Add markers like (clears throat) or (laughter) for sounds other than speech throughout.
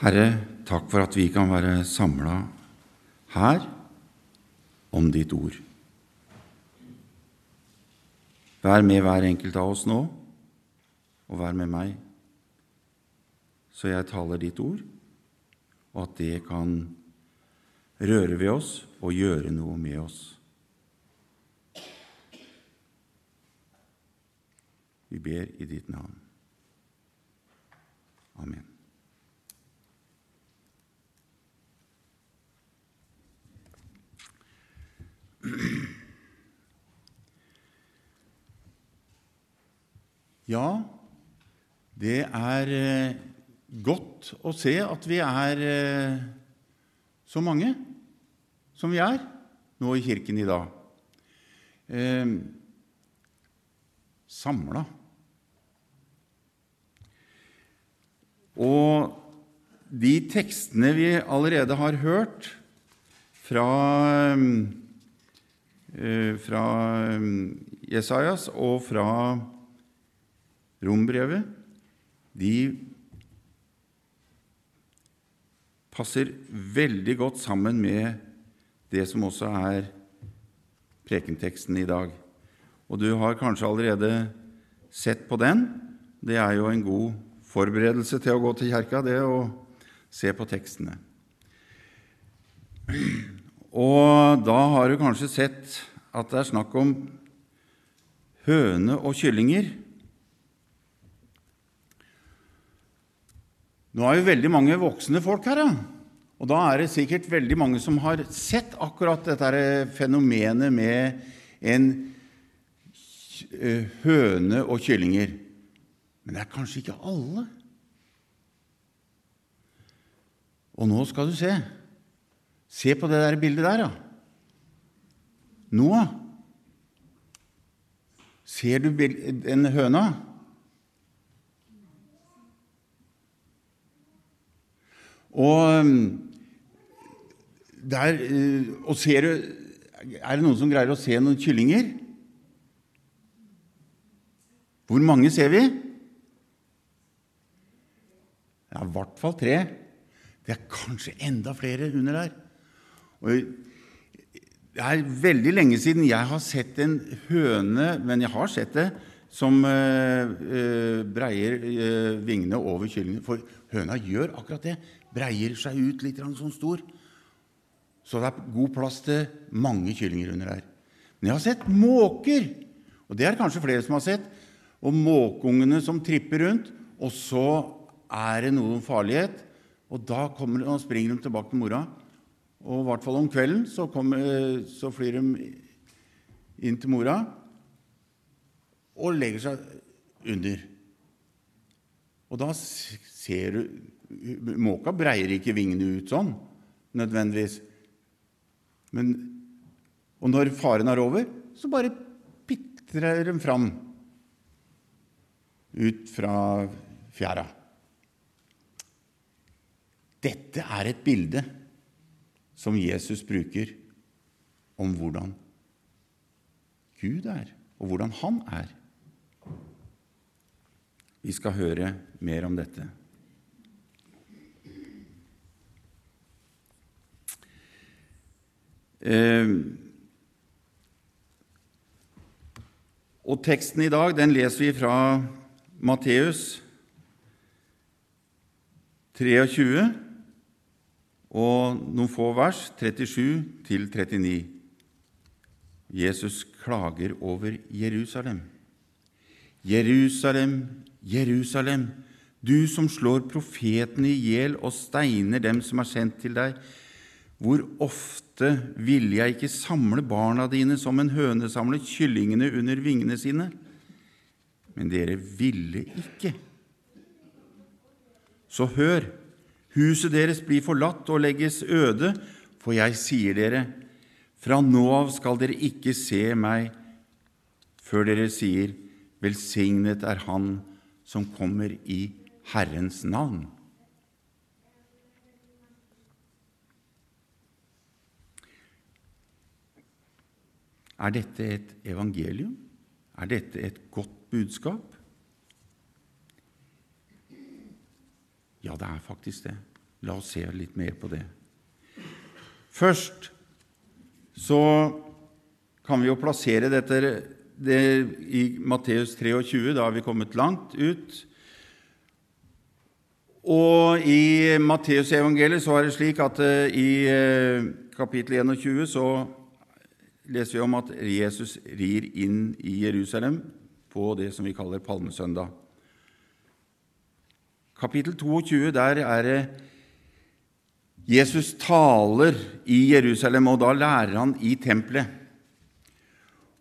Herre, takk for at vi kan være samla her om ditt ord. Vær med hver enkelt av oss nå, og vær med meg, så jeg taler ditt ord, og at det kan røre ved oss og gjøre noe med oss. Vi ber i ditt navn. Amen. (clears throat) Ja, det er eh, godt å se at vi er eh, så mange som vi er nå i kirken i dag. Eh, Samla. Og de tekstene vi allerede har hørt fra, eh, fra eh, Jesajas og fra Rombrevet, de passer veldig godt sammen med det som også er prekenteksten i dag. Og du har kanskje allerede sett på den. Det er jo en god forberedelse til å gå til kjerka, det å se på tekstene. Og da har du kanskje sett at det er snakk om høne og kyllinger. Nå er jo veldig mange voksne folk her, ja. og da er det sikkert veldig mange som har sett akkurat dette fenomenet med en høne og kyllinger. Men det er kanskje ikke alle. Og nå skal du se. Se på det der bildet der, ja. Noah. Ser du den høna? Og der Og ser du Er det noen som greier å se noen kyllinger? Hvor mange ser vi? Ja, i hvert fall tre. Det er kanskje enda flere under der. Og det er veldig lenge siden jeg har sett en høne, men jeg har sett det, som uh, uh, breier uh, vingene over kyllingen. For høna gjør akkurat det. Breier seg ut litt sånn stor. Så det er god plass til mange kyllinger under der. Men jeg har sett måker, og det er kanskje flere som har sett. Og måkeungene som tripper rundt, og så er det noen farlighet. Og da kommer, og springer de tilbake til mora. Og i hvert fall om kvelden så, kom, så flyr de inn til mora og legger seg under. Og da ser du Måka breier ikke vingene ut sånn nødvendigvis. Men, og når faren er over, så bare pitrer de fram ut fra fjæra. Dette er et bilde som Jesus bruker om hvordan Gud er, og hvordan han er. Vi skal høre mer om dette. Eh, og teksten i dag den leser vi fra Matteus 23 og noen få vers, 37 til 39. Jesus klager over Jerusalem. Jerusalem, Jerusalem, du som slår profetene i hjel og steiner dem som er sendt til deg. Hvor ofte ville jeg ikke samle barna dine som en høne samler kyllingene under vingene sine? Men dere ville ikke. Så hør, huset deres blir forlatt og legges øde, for jeg sier dere, fra nå av skal dere ikke se meg før dere sier, velsignet er Han som kommer i Herrens navn. Er dette et evangelium? Er dette et godt budskap? Ja, det er faktisk det. La oss se litt mer på det. Først så kan vi jo plassere dette det, i Matteus 23. Da har vi kommet langt ut. Og i Matteusevangeliet så er det slik at uh, i uh, kapittel 21 så leser vi om at Jesus rir inn i Jerusalem på det som vi kaller palmesøndag. Kapittel 22, der er det Jesus taler i Jerusalem, og da lærer han i tempelet.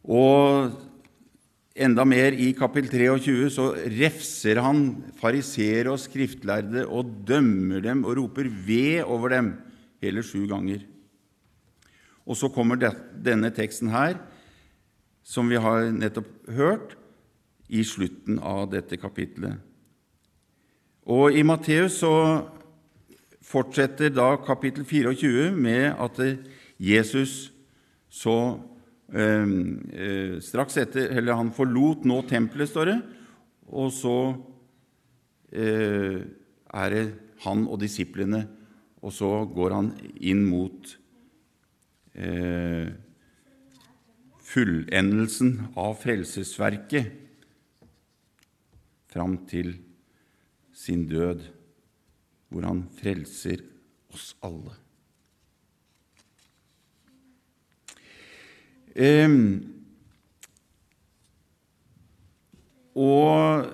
Og enda mer i kapittel 23 så refser han fariseere og skriftlærde og dømmer dem og roper 'ved' over dem hele sju ganger. Og så kommer denne teksten her, som vi har nettopp hørt, i slutten av dette kapittelet. Og i Matteus så fortsetter da kapittel 24 med at Jesus så eh, straks etter Eller han forlot nå tempelet, står det, og så eh, er det han og disiplene, og så går han inn mot eh, fullendelsen av frelsesverket fram til sin død hvor han frelser oss alle. Eh, og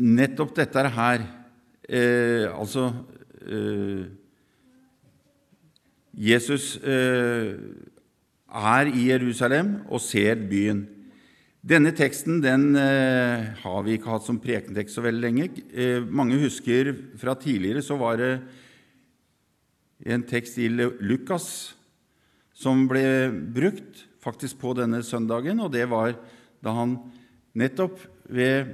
nettopp dette her eh, Altså eh, Jesus eh, er i Jerusalem og ser byen. Denne teksten den eh, har vi ikke hatt som prekentekst så veldig lenge. Eh, mange husker fra tidligere så var det en tekst i Lukas som ble brukt faktisk på denne søndagen, og det var da han nettopp ved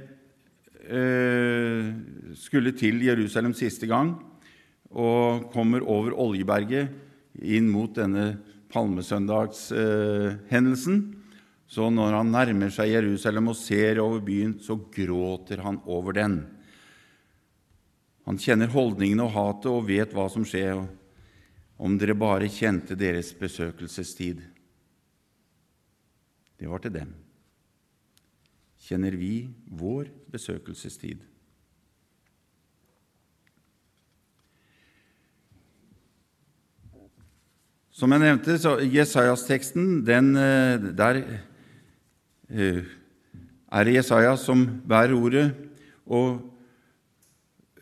eh, skulle til Jerusalem siste gang og kommer over Oljeberget inn mot denne palmesøndagshendelsen. Så når han nærmer seg Jerusalem og ser over byen, så gråter han over den. Han kjenner holdningene og hatet og vet hva som skjer. Om dere bare kjente deres besøkelsestid. Det var til dem. Kjenner vi vår besøkelsestid? Som jeg nevnte, så Jesajas-teksten, eh, der er det Jesaja som bærer ordet og,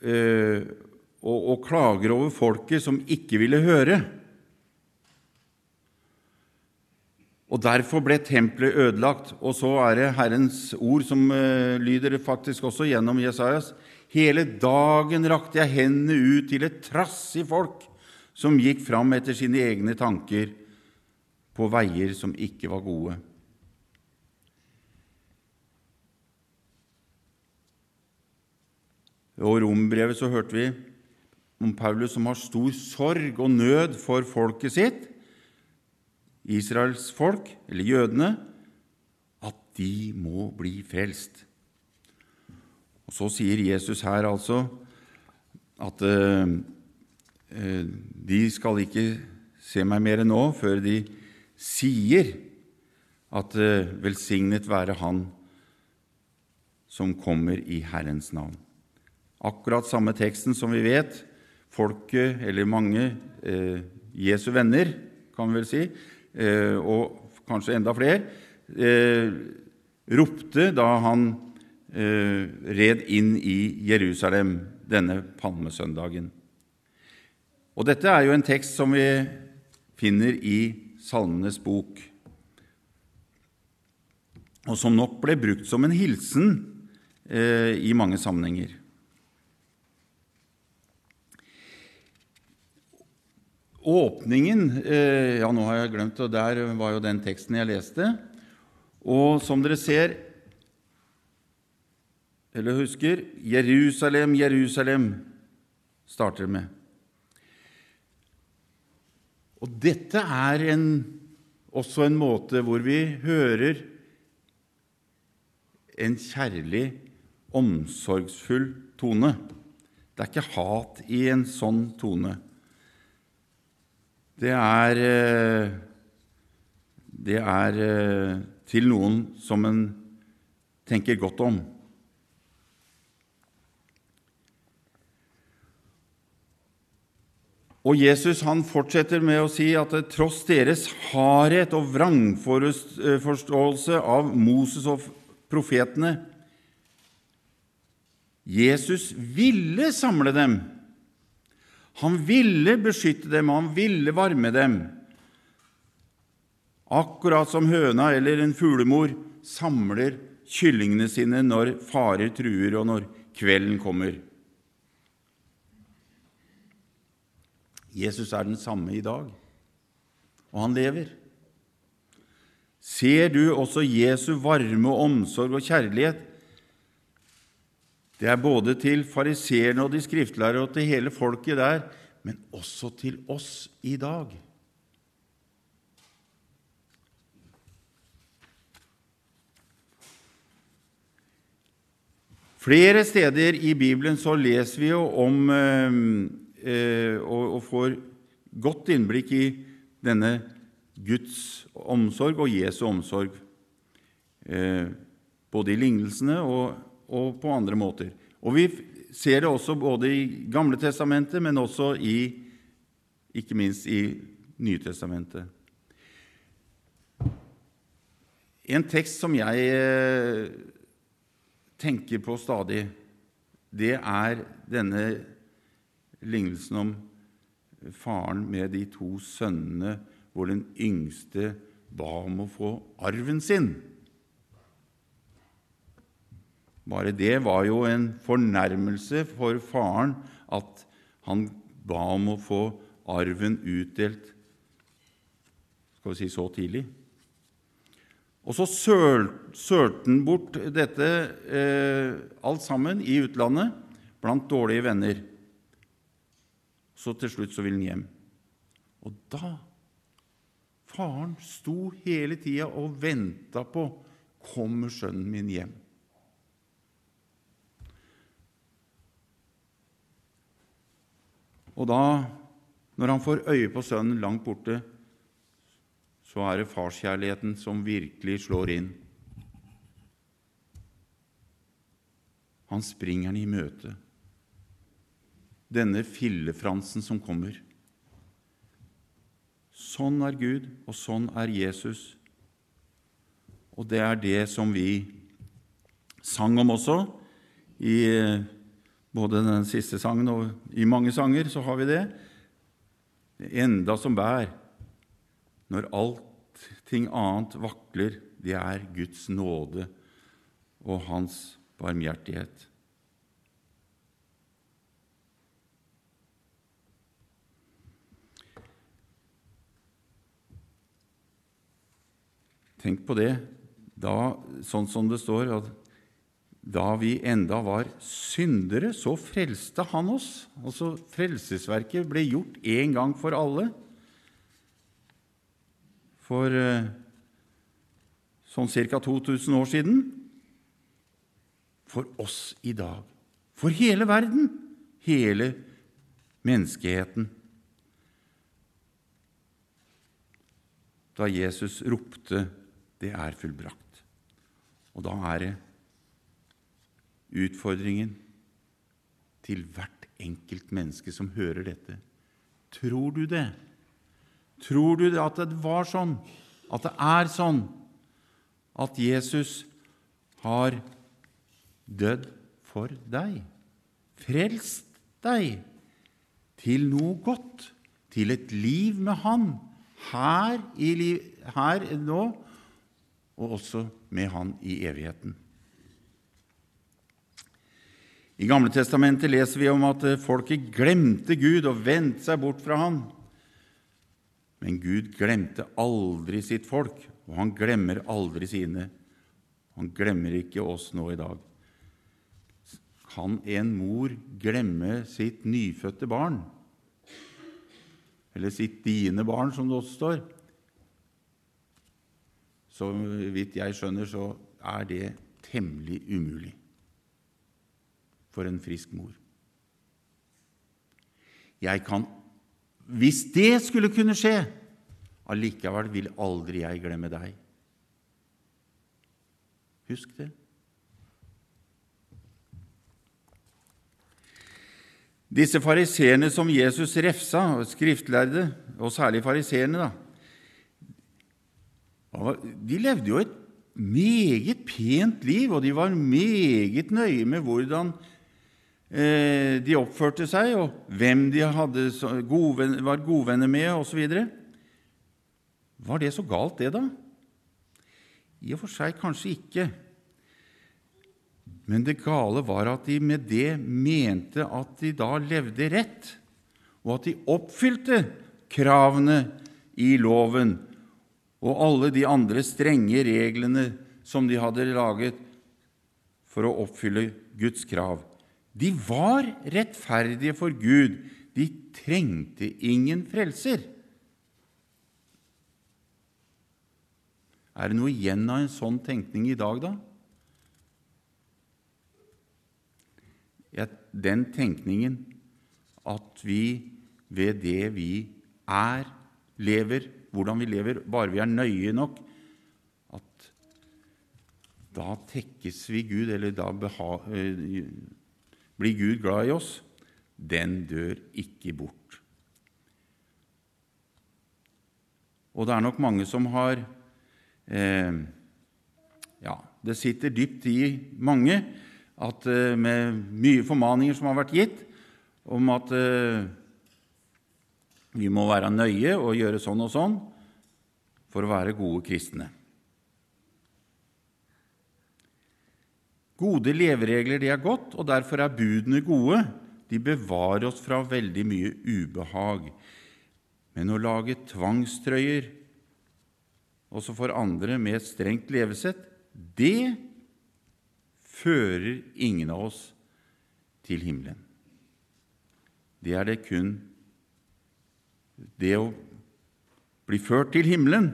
eh, og, og klager over folket som ikke ville høre. Og Derfor ble tempelet ødelagt. Og så er det Herrens ord som uh, lyder faktisk også gjennom Jesajas. Hele dagen rakte jeg hendene ut til et trassig folk som gikk fram etter sine egne tanker på veier som ikke var gode. Og rombrevet så hørte vi om Paulus som har stor sorg og nød for folket sitt, Israels folk, eller jødene, at de må bli frelst. Og Så sier Jesus her altså at eh, de skal ikke se meg mer nå før de sier at eh, velsignet være Han som kommer i Herrens navn. Akkurat samme teksten som vi vet folket, eller mange, eh, Jesu venner, kan vi vel si, eh, og kanskje enda flere, eh, ropte da han eh, red inn i Jerusalem denne palmesøndagen. Og Dette er jo en tekst som vi finner i Salmenes bok, og som nok ble brukt som en hilsen eh, i mange sammenhenger. Åpningen eh, Ja, nå har jeg glemt, og der var jo den teksten jeg leste. Og som dere ser, eller husker Jerusalem, Jerusalem starter med. Og dette er en, også en måte hvor vi hører en kjærlig, omsorgsfull tone Det er ikke hat i en sånn tone. Det er eh, Det er eh, til noen som en tenker godt om. Og Jesus han fortsetter med å si at tross deres hardhet og vrangforståelse av Moses og profetene Jesus ville samle dem. Han ville beskytte dem, og han ville varme dem. Akkurat som høna eller en fuglemor samler kyllingene sine når farer truer, og når kvelden kommer. Jesus er den samme i dag, og han lever. Ser du også Jesu varme omsorg og kjærlighet? Det er både til fariseerne og de skriftlærere og til hele folket der, men også til oss i dag. Flere steder i Bibelen så leser vi jo om eh, eh, og, og får godt innblikk i denne Guds omsorg og Jesu omsorg, eh, både i lignelsene og, og på andre måter. Og Vi ser det også både i Gamle testamentet, men også i, ikke minst i Nytestamentet. En tekst som jeg eh, tenker på stadig, det er denne lignelsen om faren med de to sønnene, hvor den yngste ba om å få arven sin. Bare det var jo en fornærmelse for faren at han ba om å få arven utdelt skal vi si så tidlig. Og så sølte han bort dette eh, alt sammen i utlandet blant dårlige venner. Så til slutt så ville han hjem. Og da Faren sto hele tida og venta på Kommer sønnen min hjem? Og da, når han får øye på sønnen langt borte, så er det farskjærligheten som virkelig slår inn. Han springer han i møte. Denne fillefransen som kommer. Sånn er Gud, og sånn er Jesus. Og det er det som vi sang om også. I både den siste sangen og i mange sanger så har vi det. Enda som bær når allting annet vakler, det er Guds nåde og Hans barmhjertighet. Tenk på det, da, sånn som det står at da vi enda var syndere, så frelste Han oss. Altså Frelsesverket ble gjort én gang for alle for eh, sånn ca. 2000 år siden. For oss i dag. For hele verden. Hele menneskeheten. Da Jesus ropte 'Det er fullbrakt'. Og da er det utfordringen til hvert enkelt menneske som hører dette. Tror du det? Tror du at det var sånn, at det er sånn, at Jesus har dødd for deg, frelst deg til noe godt, til et liv med Han, her, liv, her nå, og også med Han i evigheten? I Gamle Testamentet leser vi om at folket glemte Gud og vendte seg bort fra Han. Men Gud glemte aldri sitt folk, og han glemmer aldri sine. Han glemmer ikke oss nå i dag. Kan en mor glemme sitt nyfødte barn? Eller sitt dine barn, som det også står? Så vidt jeg skjønner, så er det temmelig umulig for en frisk mor. jeg kan Hvis det skulle kunne skje, allikevel vil aldri jeg glemme deg. Husk det. Disse fariseerne som Jesus refsa, skriftlærde, og særlig fariseerne, de levde jo et meget pent liv, og de var meget nøye med hvordan de oppførte seg, og hvem de gode, var godvenner med, osv. Var det så galt, det, da? I og for seg kanskje ikke. Men det gale var at de med det mente at de da levde rett, og at de oppfylte kravene i loven og alle de andre strenge reglene som de hadde laget for å oppfylle Guds krav. De var rettferdige for Gud. De trengte ingen frelser. Er det noe igjen av en sånn tenkning i dag, da? Den tenkningen at vi ved det vi er, lever, hvordan vi lever, bare vi er nøye nok, at da tekkes vi Gud, eller da beha, eh, blir Gud glad i oss, den dør ikke bort. Og det er nok mange som har eh, Ja, det sitter dypt i mange at eh, med mye formaninger som har vært gitt om at eh, vi må være nøye og gjøre sånn og sånn for å være gode kristne. Gode leveregler det er godt, og derfor er budene gode. De bevarer oss fra veldig mye ubehag. Men å lage tvangstrøyer også for andre med et strengt levesett, det fører ingen av oss til himmelen. Det er det kun Det å bli ført til himmelen,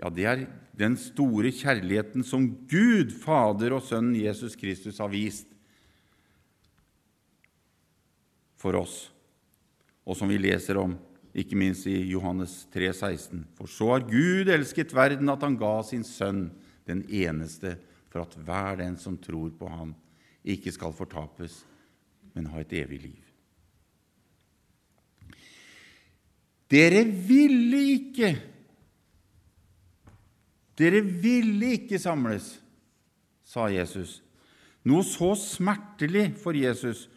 ja, det er den store kjærligheten som Gud, Fader og Sønnen Jesus Kristus har vist for oss, og som vi leser om ikke minst i Johannes 3, 16. For så har Gud elsket verden at han ga sin sønn, den eneste, for at hver den som tror på ham, ikke skal fortapes, men ha et evig liv. Dere ville ikke Dere ville ikke samles, sa Jesus. Noe så smertelig for Jesus.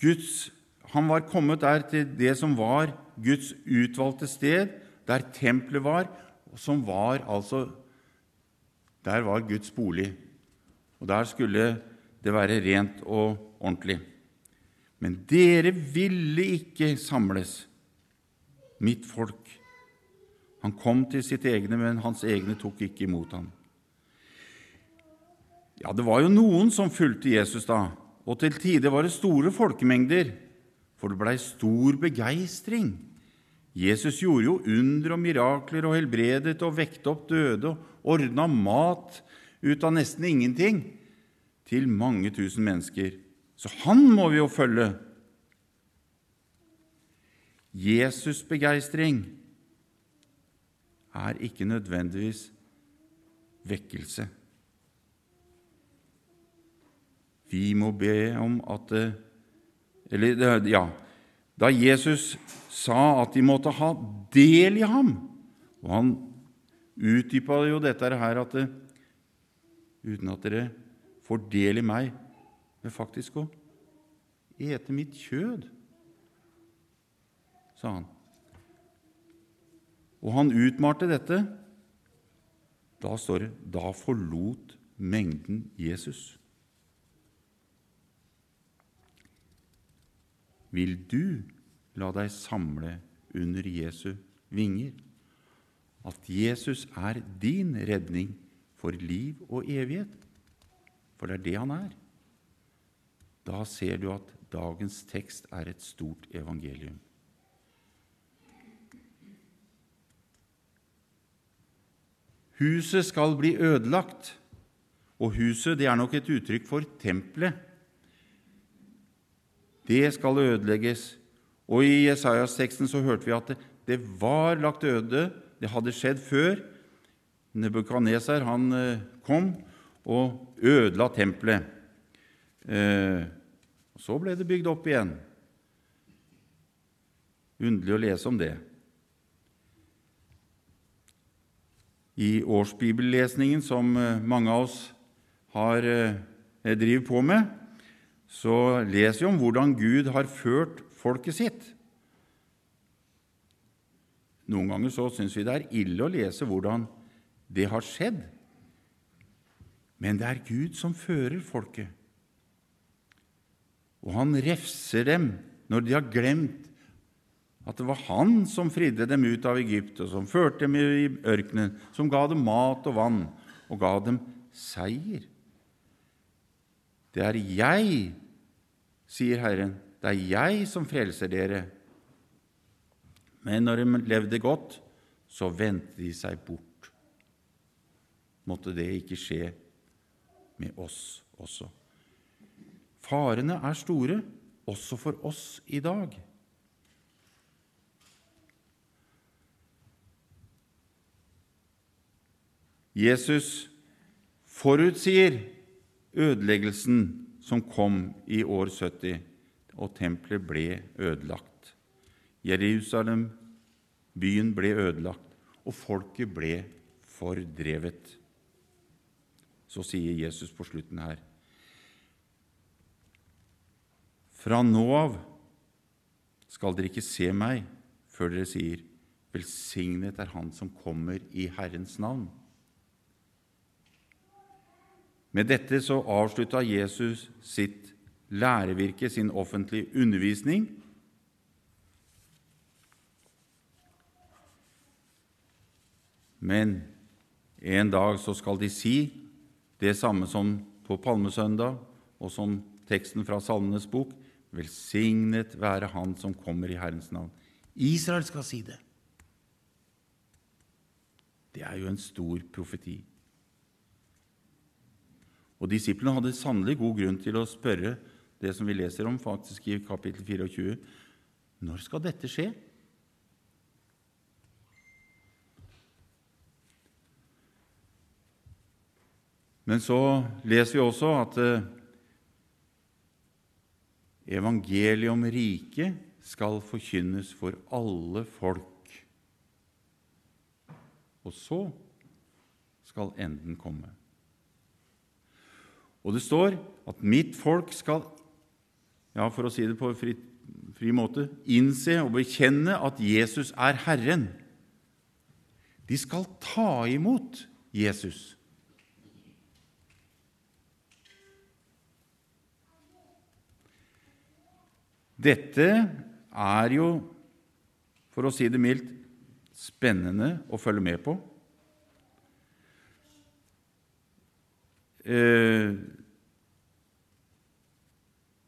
Guds han var kommet der til det som var Guds utvalgte sted, der tempelet var, som var altså Der var Guds bolig. Og der skulle det være rent og ordentlig. Men dere ville ikke samles, mitt folk. Han kom til sitt egne, men hans egne tok ikke imot ham. Ja, det var jo noen som fulgte Jesus da, og til tider var det store folkemengder for det blei stor begeistring. Jesus gjorde jo under og mirakler og helbredet og vekte opp døde og ordna mat ut av nesten ingenting til mange tusen mennesker. Så han må vi jo følge. Jesus' begeistring er ikke nødvendigvis vekkelse. Vi må be om at det eller, ja, da Jesus sa at de måtte ha del i ham Og han utdypa jo dette her at det, uten at dere får del i meg, men faktisk å ete mitt kjød, sa han. Og han utmalte dette. Da står det da forlot mengden Jesus. vil du la deg samle under Jesu vinger. At Jesus er din redning for liv og evighet. For det er det han er. Da ser du at dagens tekst er et stort evangelium. Huset skal bli ødelagt, og huset det er nok et uttrykk for tempelet det skal ødelegges. Og i Jesajas-teksten så hørte vi at det, det, var lagt øde. Det hadde skjedd før. Nebukadnesar han eh, kom og ødela tempelet. Eh, så ble det bygd opp igjen. Underlig å lese om det. I årsbibellesningen som eh, mange av oss har, eh, driver på med, så leser vi om hvordan Gud har ført folket sitt. Noen ganger så syns vi det er ille å lese hvordan det har skjedd. Men det er Gud som fører folket. Og han refser dem når de har glemt at det var han som fridde dem ut av Egypt, og som førte dem i ørkenen, som ga dem mat og vann, og ga dem seier. Det er jeg, sier Herren, det er jeg som frelser dere. Men når de levde godt, så vendte de seg bort. Måtte det ikke skje med oss også. Farene er store, også for oss i dag. Jesus forutsier ødeleggelsen som kom i år 70, og tempelet ble ødelagt. Jerusalem, byen, ble ødelagt, og folket ble fordrevet. Så sier Jesus på slutten her Fra nå av skal dere ikke se meg før dere sier, Velsignet er Han som kommer i Herrens navn. Med dette så avslutta Jesus sitt lærevirke, sin offentlige undervisning. Men en dag så skal de si det samme som på palmesøndag, og som teksten fra Salmenes bok Velsignet være Han som kommer i Herrens navn. Israel skal si det. Det er jo en stor profeti. Og Disiplene hadde sannelig god grunn til å spørre det som vi leser om faktisk i kapittel 24. Når skal dette skje? Men så leser vi også at eh, evangeliet om riket skal forkynnes for alle folk. Og så skal enden komme. Og det står at mitt folk skal, ja, for å si det på fri, fri måte, innse og bekjenne at Jesus er Herren. De skal ta imot Jesus. Dette er jo, for å si det mildt, spennende å følge med på. Eh,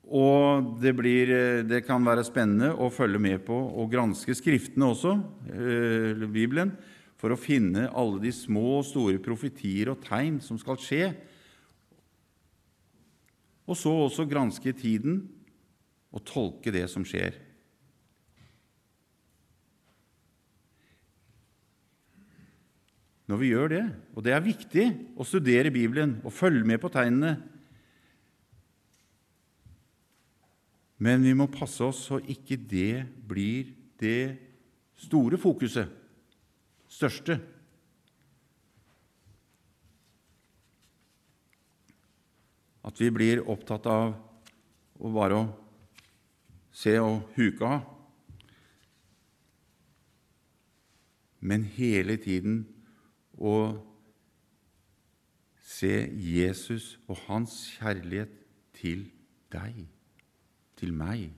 og det, blir, det, kan være spennende å følge med på og granske Skriftene også, eh, Bibelen, for å finne alle de små og store profetier og tegn som skal skje. Og så også granske tiden og tolke det som skjer. Når vi gjør det. Og det er viktig å studere Bibelen og følge med på tegnene. Men vi må passe oss så ikke det blir det store fokuset, største. At vi blir opptatt av å bare se og huke av. Men hele tiden å se Jesus og hans kjærlighet til deg, til meg.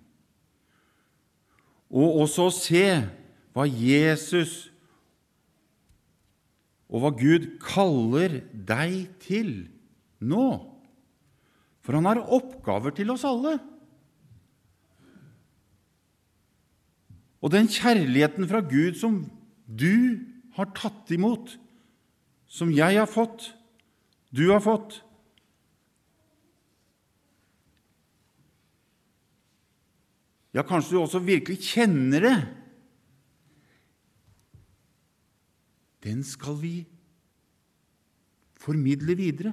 Og også å se hva Jesus og hva Gud kaller deg til nå. For han har oppgaver til oss alle. Og den kjærligheten fra Gud som du har tatt imot, som jeg har fått, du har fått. ja, kanskje du også virkelig kjenner det, den skal vi formidle videre.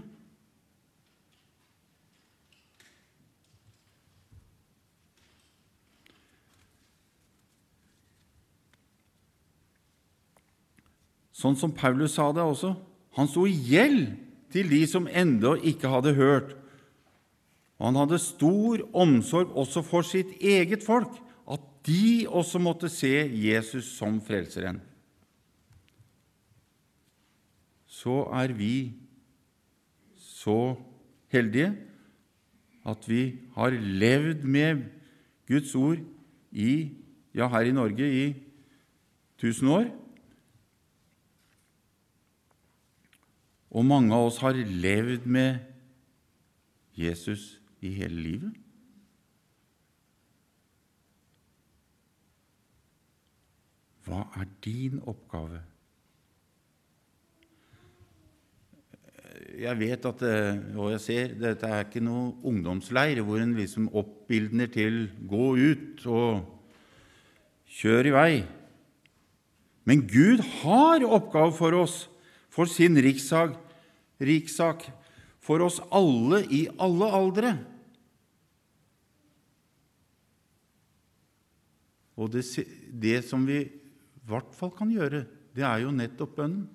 Sånn som Paulus sa det også. Han sto i gjeld til de som ennå ikke hadde hørt. Og han hadde stor omsorg også for sitt eget folk, at de også måtte se Jesus som frelseren. Så er vi så heldige at vi har levd med Guds ord i, ja, her i Norge i 1000 år. Og mange av oss har levd med Jesus i hele livet. Hva er din oppgave? Jeg vet at og jeg ser, dette er ikke noe ungdomsleir hvor en liksom oppildner til 'gå ut og kjør i vei'. Men Gud har oppgave for oss for sin rikssak, rikssak for oss alle i alle aldre. Og det, det, som vi i hvert fall kan gjøre, det er jo nettopp bønnen.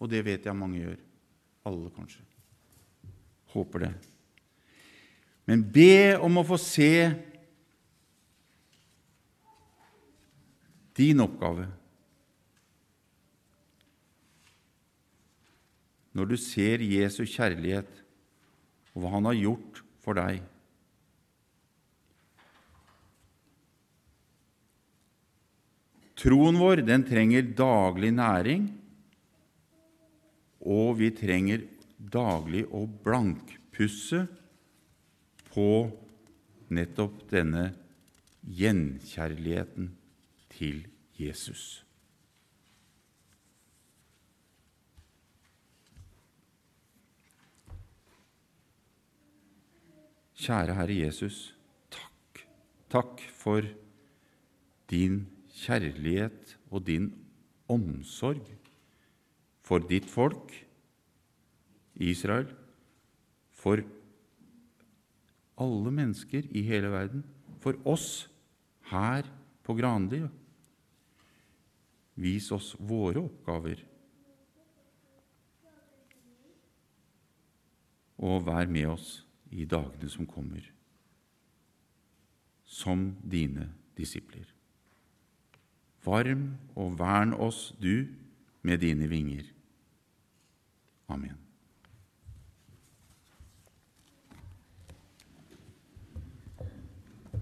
Og det vet jeg mange gjør. Alle, kanskje. Håper det. Men be om å få se din oppgave når du ser Jesu kjærlighet og hva han har gjort for deg. Troen vår den trenger daglig næring, og vi trenger daglig å blankpusse på nettopp denne gjenkjærligheten til Jesus. Kjære Herre Jesus, takk. Takk for din kjærlighet og din omsorg for ditt folk, Israel, for alle mennesker i hele verden, for oss her på Granli. Vis oss våre oppgaver, og vær med oss i dagene som kommer, som dine disipler. Varm og vern oss, du, med dine vinger. Amen.